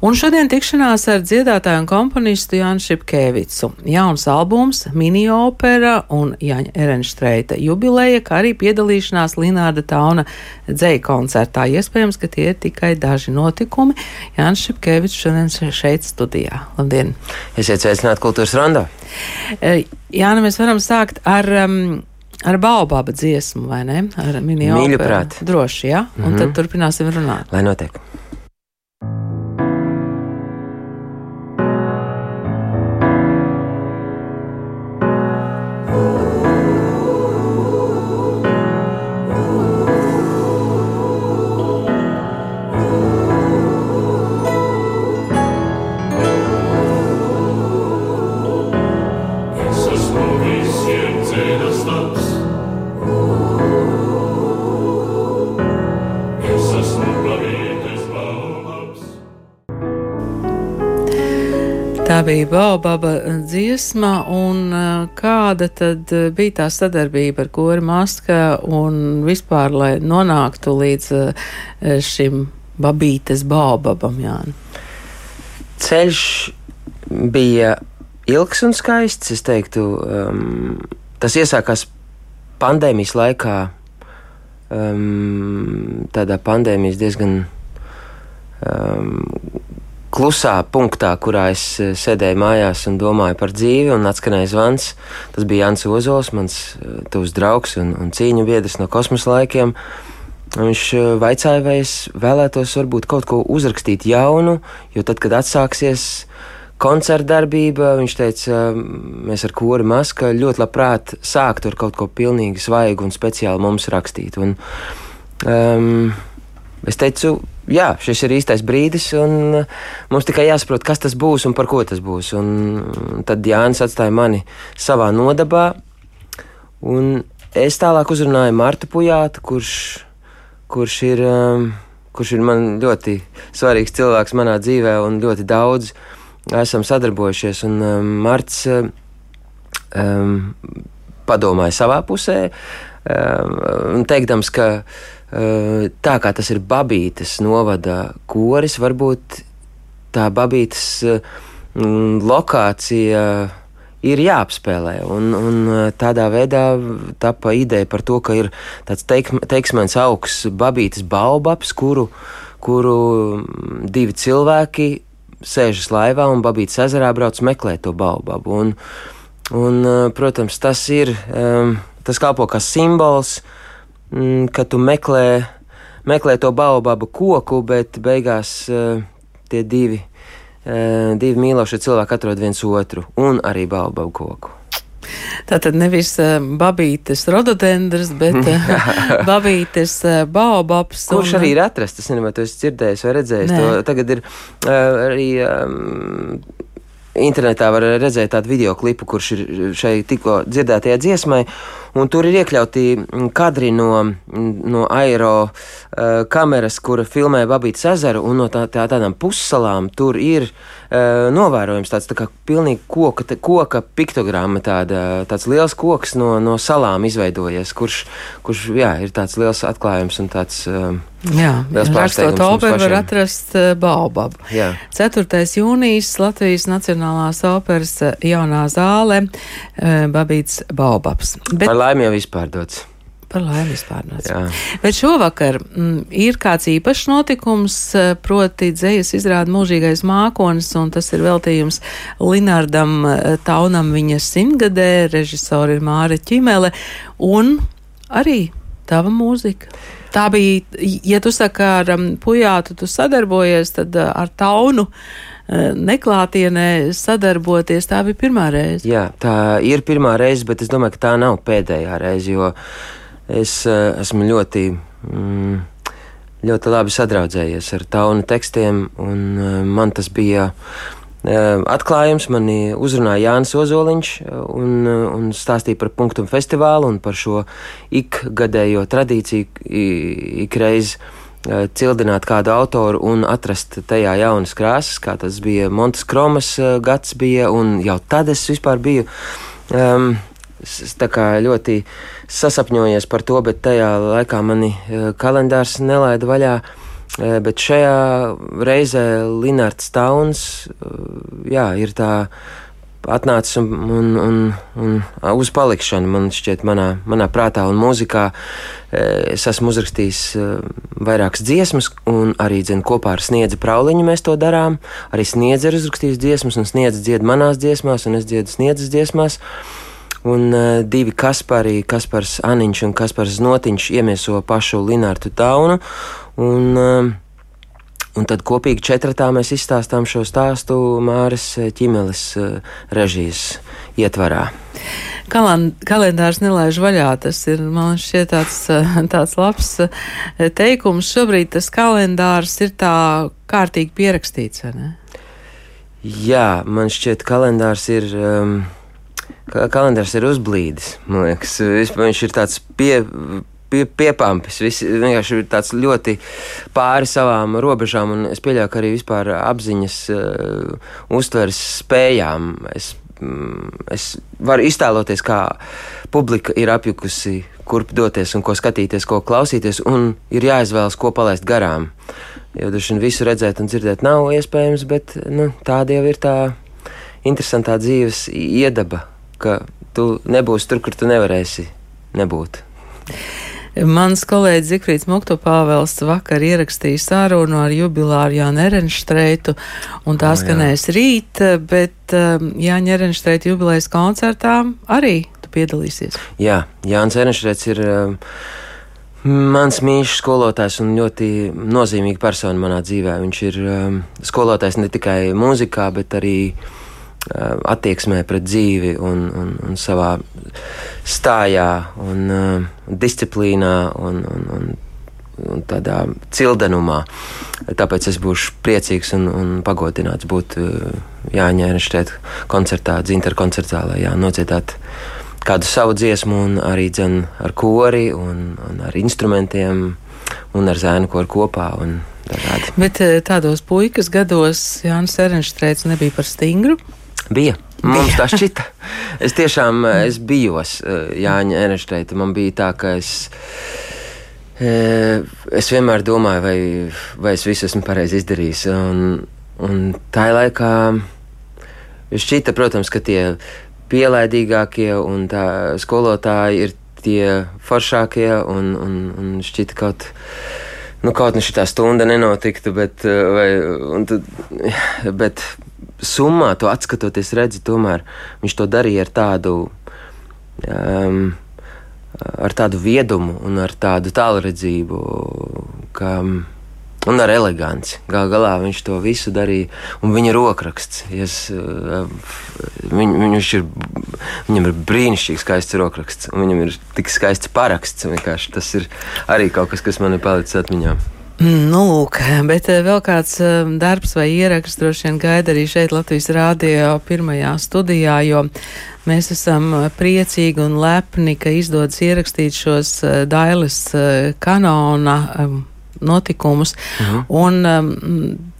Un šodien tikšanās ar dziedātāju un komponistu Jānu Šipkevicu. Jauns albums, mini-opera un Jāņa Erenštreita jubileja, kā arī piedalīšanās Linārda Tauna dzēja koncertā. Iespējams, ka tie ir tikai daži notikumi. Jānis Šipkevics šodien šeit studijā. Labdien! Esiet sveicināti kultūras rondā! E, Jāna, mēs varam sākt ar um, Ar baobāba dziesmu, vai ne? Ar mini-operu. Droši, jā. Ja? Un mm -hmm. tad turpināsim runāt. Lai notiek. Tā bija Baobaba dziesma, un kāda tad bija tā sadarbība ar Kori Maska un vispār, lai nonāktu līdz šim babītes Baobabam, Jāni? Ceļš bija ilgs un skaists, es teiktu. Um, tas iesākās pandēmijas laikā, um, tādā pandēmijas diezgan um, klusā punktā, kurā es eh, sēdēju mājās un domāju par dzīvi, un atskanēja zvans. Tas bija Jans Ozols, mans eh, tuvs draugs un, un cīņu biedrs no kosmosa laikiem. Viņš eh, vaicāja, vai es vēlētos varbūt kaut ko uzrakstīt jaunu, jo tad, kad atsāksies koncerta darbība, viņš teica, mēs ar kori maska ļoti labprāt sāktu ar kaut ko pilnīgi svaigu un speciāli mums rakstīt. Un, um, es teicu, jā, šis ir īstais brīdis, un uh, mums tikai jāsaprot, kas tas būs un par ko tas būs. Un tad Jānis atstāja mani savā nodabā, un es tālāk uzrunāju Martu Pujātu, kurš, kurš ir. Um, kurš ir man ļoti svarīgs cilvēks manā dzīvē, un ļoti daudz esam sadarbojušies. Un um, Marts um, padomāja savā pusē, um, teikdams, ka Eh, tā kā tas ir Babītes novada koris, varbūt tā Babītes mm, lokācija ir jāapspēlē. Un, un eh, tādā veidā tapa ideja par to, ka ir tāds teik, teiksmens augsts Babītes baobabs, kuru, kuru mm, divi cilvēki sēžas laivā un Babītes ezerā brauc meklēt to baobabu. Un, un, eh, protams, tas ir, tas kalpo kā simbols mm, ka tu meklē, meklē to baobabu koku, bet beigās uh, tie divi, uh, divi mīlošie cilvēki atrod viens otru un arī baobabu koku. Tātad nevis uh, babītes rododendrs, bet uh, babītes uh, baobabs. Kurš un... arī ir atrasts? Es nezinu, vai tu esi dzirdējis vai redzējis Nē. to. Tagad ir arī. Um, Internetā var redzēt tādu video klipu, kurš ir šai tikko dzirdētajai dziesmai, un tur ir iekļauti kadri no, no aero uh, kameras, kura filmē Babītas ezeru, un no tā, tā, tādām pussalām tur ir uh, novērojams tāds tā kā pilnīgi koka, tā, koka piktogramma, tāda, tāds liels koks no, no salām izveidojies, kurš, kurš jā, ir tāds liels atklājums un tāds. Uh, Jā, rakstot operu var atrast uh, Baubabu. Jā. 4. jūnijas Latvijas Nacionālās operas jaunā zāle Babīts Baubabs. Bet, Par laimi jau vispārdots. Par laimi vispārdots. Bet šovakar m, mm, ir kāds īpašs notikums, proti dzējas izrāda mūžīgais mākonis, un tas ir veltījums Linardam Taunam viņa simtgadē, režisori ir Māra Ķimele, un arī tava mūzika. Tā bija, ja tu saki ar um, pujātu, tu sadarbojies, tad uh, ar taunu uh, neklātienē sadarboties. Tā bija pirmā reize. Jā, tā ir pirmā reize, bet es domāju, ka tā nav pēdējā reize, jo es uh, esmu ļoti. Mm, Ļoti labi sadraudzējies ar taunu tekstiem, un uh, man tas bija uh, atklājums. Mani uzrunāja Jānis Ozoliņš un, un stāstīja par punktu festivālu un par šo ikgadējo tradīciju ikreiz cildināt kādu autoru un atrast tajā jaunas krāsas, kā tas bija Montes Kromas gads bija, un jau tad es vispār biju um, ļoti sasapņojies par to, bet tajā laikā mani kalendārs nelaida vaļā. Bet šajā reizē Linārds Tauns jā, ir tā atnācis un, un, un, un uz palikšanu, man šķiet, manā, manā prātā un mūzikā. Es esmu uzrakstījis vairākas dziesmas, un arī dzen, kopā ar Sniedzi Prauliņu mēs to darām. Arī Sniedzi ir uzrakstījis dziesmas, un Sniedzi dzied manās dziesmās, un es dziedu Sniedzes dziesmās. Un uh, divi Kaspari, Kaspars Aniņš un Kaspars Znotiņš iemieso pašu Linārtu Taunu. Un, uh, Un tad kopīgi četratā mēs izstāstām šo stāstu Māras ķimeles uh, režijas ietvarā. Kalan, kalendārs nelaiž vaļā. Tas ir, man šķiet, tāds, tāds labs teikums. Šobrīd tas kalendārs ir tā kārtīgi pierakstīts, vai ne? Jā, man šķiet, kalendārs ir. Um, kalendārs ir uzblīdis. Man liekas, viņš ir tāds pie, pie, piepampis. Viss vienkārši ir tāds ļoti pāri savām robežām, un es pieļauju, ka arī vispār apziņas uh, uztveres spējām. Es, mm, es varu iztēloties, kā publika ir apjukusi, kurp doties un ko skatīties, ko klausīties, un ir jāizvēlas, ko palaist garām. Jo droši vien visu redzēt un dzirdēt nav iespējams, bet nu, tāda jau ir tā interesantā dzīves iedaba ka tu nebūsi tur, kur tu nevarēsi nebūt. Mans kolēģis Zikrīts Muktopāvels vakar ierakstīja sarunu ar jubilāru Jānu Erenštreitu, un tā oh, skanēs rīt, bet um, Jāņa Erenštreita jubilējas koncertā arī tu piedalīsies. Jā, Jānis Erenštreits ir um, mans mīļš skolotājs un ļoti nozīmīga persona manā dzīvē. Viņš ir um, skolotājs ne tikai mūzikā, bet arī attieksmē pret dzīvi un, un, un savā stājā un uh, disciplīnā un, un, un, un tādā cildenumā. Tāpēc es būšu priecīgs un, un pagodināts būt uh, Jāņa Ernštēt koncertā, Dzinter koncertālā, jā, nodziedāt kādu savu dziesmu un arī dzen ar kori un, un ar instrumentiem un ar zēnu koru kopā. Dažādi. Bet uh, tādos puikas gados Jānis Ernštēts nebija par stingru. Bija. Mums tā šķita. Es tiešām es bijos eh, Jāņa Enešteita. Man bija tā, ka es. Eh, es vienmēr domāju, vai, vai es visu esmu pareizi izdarījis. Un, un tā laikā šķita, protams, ka tie pielaidīgākie un tā skolotāji ir tie foršākie un, un, un šķita kaut kā nu, kaut kā šī stunda nenotiktu, bet, eh, vai, tad, bet summā to atskatoties, redzi, tomēr viņš to darīja ar tādu. Um, ar tādu viedumu ar tādu tālredzību, ka, un ar eleganci. Galu galā viņš to visu darīja, un viņa rokraksts. Es, viņ, viņš ir, viņam ir brīnišķīgs, skaists rokraksts, un viņam ir tik skaists paraksts. Tas ir arī kaut kas, kas man ir palicis atmiņā. Nu, lūk, bet eh, vēl kāds eh, darbs vai ieraksts droši vien gaida arī šeit Latvijas rādio pirmajā studijā, jo mēs esam eh, priecīgi un lepni, ka izdodas ierakstīt šos Dailes kanona notikumus. Uh mhm. Un um,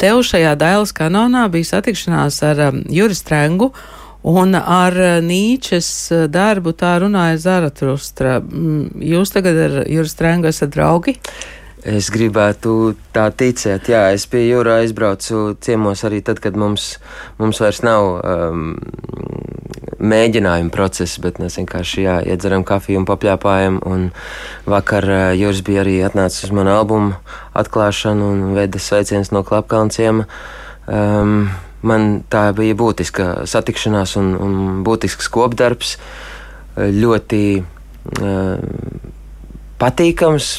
tev šajā Dailes kanonā bija satikšanās ar um, Juri Strengu. Un ar Nīčes darbu tā runāja Zaratrustra. Mm, jūs tagad ar Juri Strengu esat draugi? Es gribētu tā ticēt, jā, es pie jūrā aizbraucu ciemos arī tad, kad mums, mums vairs nav um, mēģinājuma process, bet mēs vienkārši jā, iedzeram kafiju un papļāpājam. Un vakar uh, Jūras bija arī atnācis uz manu albumu atklāšanu un veda sveiciens no Klapkalnciem. Um, man tā bija būtiska satikšanās un, un būtisks kopdarbs. Ļoti uh, patīkams,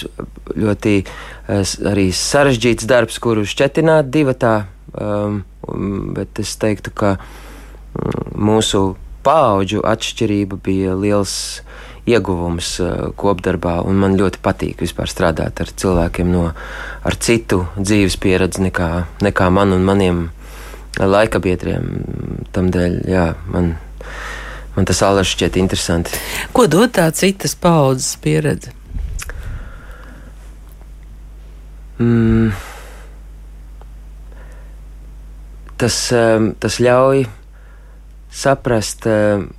ļoti eh, arī sarežģīts darbs, kuru šķetināt divatā. Um, bet es teiktu, ka mm, mūsu paudžu atšķirība bija liels ieguvums uh, kopdarbā, un man ļoti patīk vispār strādāt ar cilvēkiem no ar citu dzīves pieredzi nekā, nekā man un maniem laikabiedriem. Tādēļ, jā, man, man tas alles šķiet interesanti. Ko dod tā citas paudzes pieredze? Mm, tas, um, tas ļauj saprast, um,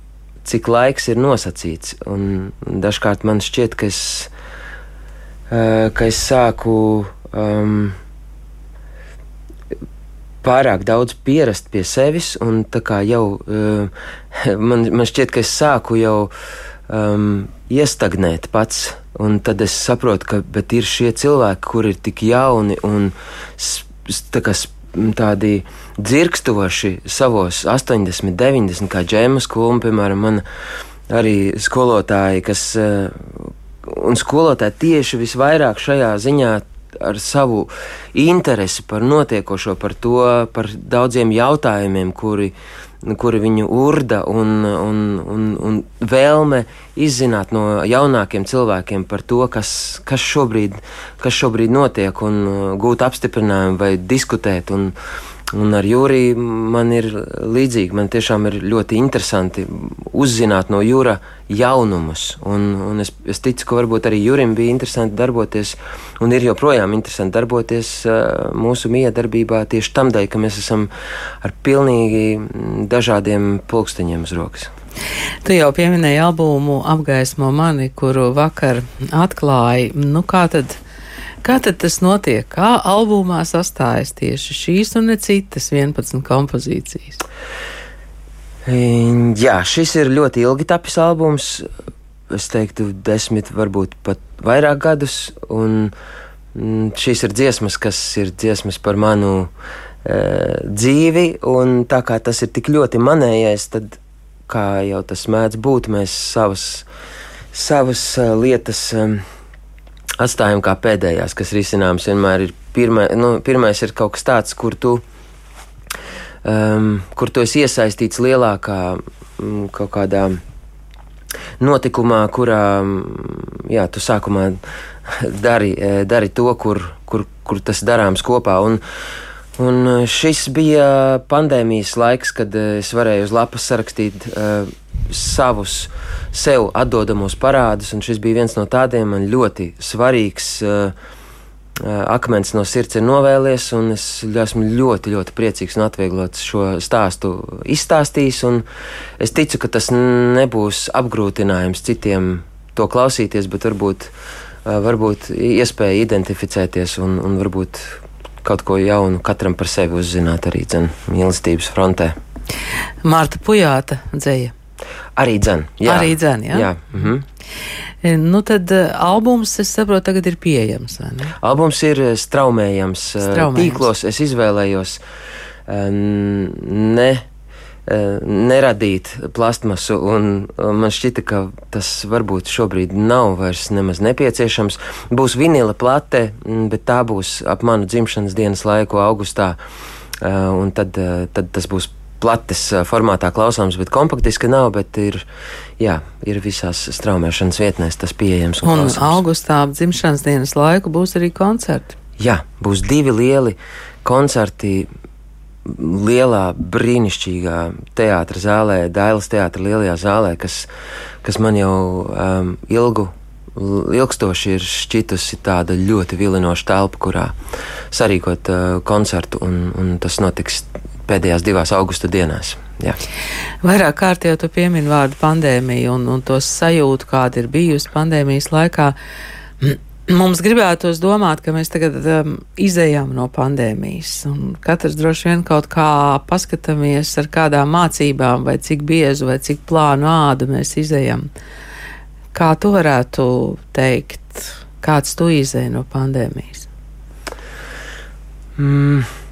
cik laiks ir nosacīts. Un dažkārt man šķiet, ka es, uh, ka es sāku um, pārāk daudz pierast pie sevis, un tā kā jau uh, man, man šķiet, ka es sāku jau um, iestagnēt pats. Un tad es saprotu, ka ir šie cilvēki, kuri ir tik jauni un tā kā, tādi dzirkstoši savos 80, 90, kā džēmas kulma, piemēram, man arī skolotāji, kas, un skolotāji tieši visvairāk šajā ziņā ar savu interesi par notiekošo, par to, par daudziem jautājumiem, kuri, kuri viņu urda un, un, un, un vēlme izzināt no jaunākiem cilvēkiem par to, kas, kas, šobrīd, kas šobrīd notiek, un uh, gūt apstiprinājumu vai diskutēt. Un, Un ar Jūriju man ir līdzīgi. Man tiešām ir ļoti interesanti uzzināt no Jūra jaunumus. Un, un es, es ticu, ka varbūt arī Jurim bija interesanti darboties, un ir joprojām interesanti darboties mūsu miedarbībā tieši tam dēļ, ka mēs esam ar pilnīgi dažādiem pulksteņiem uz rokas. Tu jau pieminēji albumu Apgaismo mani, kuru vakar atklāji. Nu, kā tad? Kā tad tas notiek? Kā albumā sastājas tieši šīs un ne citas 11 kompozīcijas? Jā, šis ir ļoti ilgi tapis albums. Es teiktu, desmit, varbūt pat vairāk gadus. Un mm, šīs ir dziesmas, kas ir dziesmas par manu e, dzīvi. Un tā kā tas ir tik ļoti manējais, tad, kā jau tas mēdz būt, mēs savas, savas e, lietas. E, atstājam kā pēdējās, kas risināms vienmēr ir pirmā, nu, pirmais ir kaut kas tāds, kur tu, um, kur tu esi iesaistīts lielākā um, kaut kādā notikumā, kurā, mm, jā, tu sākumā dari, e, dari to, kur, kur, kur tas darāms kopā. Un, un šis bija pandēmijas laiks, kad es varēju uz lapas sarakstīt uh, savus sev atdodamos parādus, un šis bija viens no tādiem man ļoti svarīgs. Uh, akmens no sirds ir novēlies, un es esmu ļoti, ļoti priecīgs un atvieglots šo stāstu izstāstījis. Es ticu, ka tas nebūs apgrūtinājums citiem to klausīties, bet varbūt, varbūt iespēja identificēties un, un varbūt kaut ko jaunu katram par sevi uzzināt arī mīlestības frontē. Mārta Pujāta dzēja. Arī dzēn. Jā. Arī dzēn, jā. jā. Mhm. E, nu, tad e, albums, es saprotu, tagad ir pieejams. Albums ir e, straumējams, straumējams. tīklos. Es izvēlējos ne, neradīt plastmasu, un man šķita, ka tas varbūt šobrīd nav vairs nemaz nepieciešams. Būs vinila plate, bet tā būs ap manu dzimšanas dienas laiku augustā, un tad, tad tas būs plates formātā klausāms, bet kompaktiski nav, bet ir, jā, ir visās straumēšanas vietnēs tas pieejams. Un, un augustā dzimšanas dienas laiku būs arī koncerti. Jā, būs divi lieli koncerti. Lielā, brīnišķīgā teātras zālē, Dailas teātras lielajā zālē, kas, kas man jau um, ilgu ilgstoši ir šķitusi tāda ļoti vilinoša telpa, kurā sarīkot uh, koncertu, un, un tas notiks pēdējās divās augusta dienās. Jā. Vairāk kārt jau tu piemini vārdu pandēmija un, un to sajūtu, kāda ir bijusi pandēmijas laikā. Mums gribētos domāt, ka mēs tagad um, izējām no pandēmijas, katrs droši vien kaut kā paskatāmies ar kādām mācībām, vai cik biezu vai cik plānu ādu mēs izējām. Kā tu varētu teikt, kāds tu izēji no pandēmijas? Mm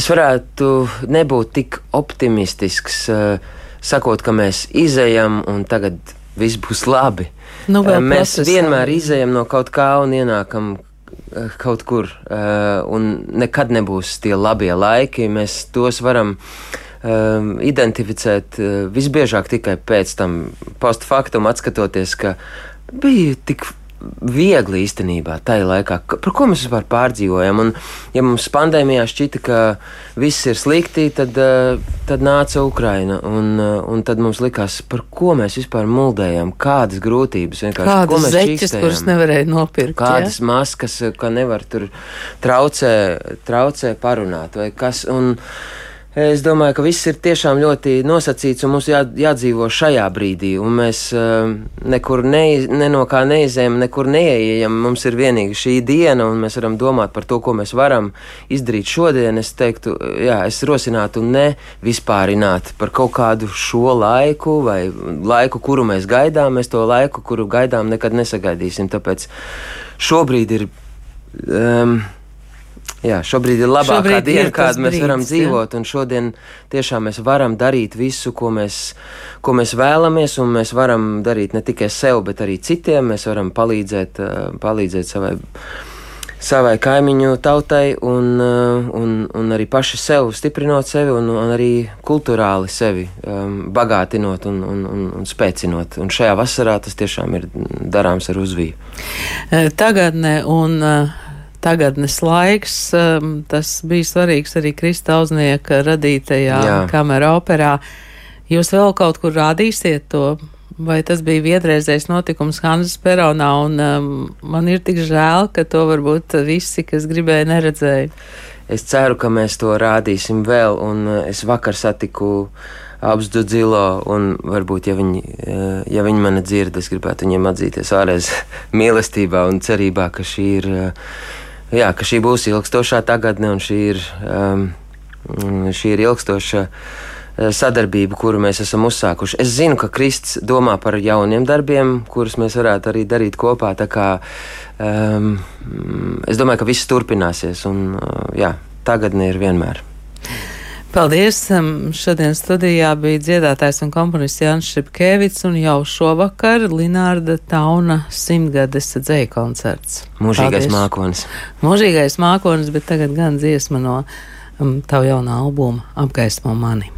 es varētu nebūt tik optimistisks, uh, sakot, ka mēs izējam un tagad viss būs labi. Nu, uh, mēs vienmēr izējam no kaut kā un ienākam uh, kaut kur, un nekad nebūs tie labie laiki. Mēs tos varam identificēt visbiežāk tikai pēc tam postfaktum, atskatoties, ka bija tik viegli īstenībā tajā laikā. Par ko mēs vispār pārdzīvojam? Un, ja mums pandēmijā šķita, ka viss ir slikti, tad, eh, tad nāca Ukraina. Un, eh, un tad mums likās, par ko mēs vispār muldējam, kādas grūtības vienkārši. Kādas zeķes, kuras nevarēja nopirkt. Kādas ja? maskas, ka nevar tur traucē, traucē parunāt vai kas. Un, Es domāju, ka viss ir tiešām ļoti nosacīts un mums jā, jādzīvo šajā brīdī. Mēs uh, nekur neiz, ne no kā neizējām, nekur neieejam. Mums ir vienīgi šī diena, un mēs varam domāt par to, ko mēs varam izdarīt šodien. Es teiktu, jā, es rosinātu ne vispārināt par kaut kādu šo laiku vai laiku, kuru mēs gaidām. Mēs to laiku, kuru gaidām, nekad nesagaidīsim. Tāpēc šobrīd ir. Um, Jā, šobrīd ir labākā šobrīd diena, kāda mēs brīdis, varam dzīvot, šodien tiešām mēs varam darīt visu, ko mēs, ko mēs vēlamies, un mēs varam darīt ne tikai sev, bet arī citiem. Mēs varam palīdzēt, palīdzēt savai, savai kaimiņu tautai, un, un, un arī paši sev stiprinot sevi, un, un arī kultūrāli sevi um, bagātinot un, un, un, un spēcinot. Un šajā vasarā tas tiešām ir darāms ar uzviju. Tagadne un tagadnes laiks. Um, tas bija svarīgs arī Kristauznieka radītajā Jā. kamera operā. Jūs vēl kaut kur rādīsiet to? Vai tas bija viedreizējs notikums Hanzas Peronā, un um, man ir tik žēl, ka to varbūt visi, kas gribēja, neredzēja. Es ceru, ka mēs to rādīsim vēl, un uh, es vakar satiku abus Dudzilo, un varbūt, ja viņi, uh, ja viņi mani dzird, es gribētu viņiem atzīties ārēs mīlestībā un cerībā, ka šī ir uh, jā, ka šī būs ilgstošā tagadne un šī ir, um, šī ir ilgstoša uh, sadarbība, kuru mēs esam uzsākuši. Es zinu, ka Kristus domā par jauniem darbiem, kurus mēs varētu arī darīt kopā. Kā, um, es domāju, ka viss turpināsies un uh, jā, tagadne ir vienmēr. Paldies! Šodien studijā bija dziedātājs un komponists Jānis Šepkēvits un jau šovakar Linārda Tauna simtgades dzēja koncerts. Mūžīgais Paldies. mākonis. Mūžīgais mākonis, bet tagad gan dziesma no um, tavu jaunā albuma apgaismo mani.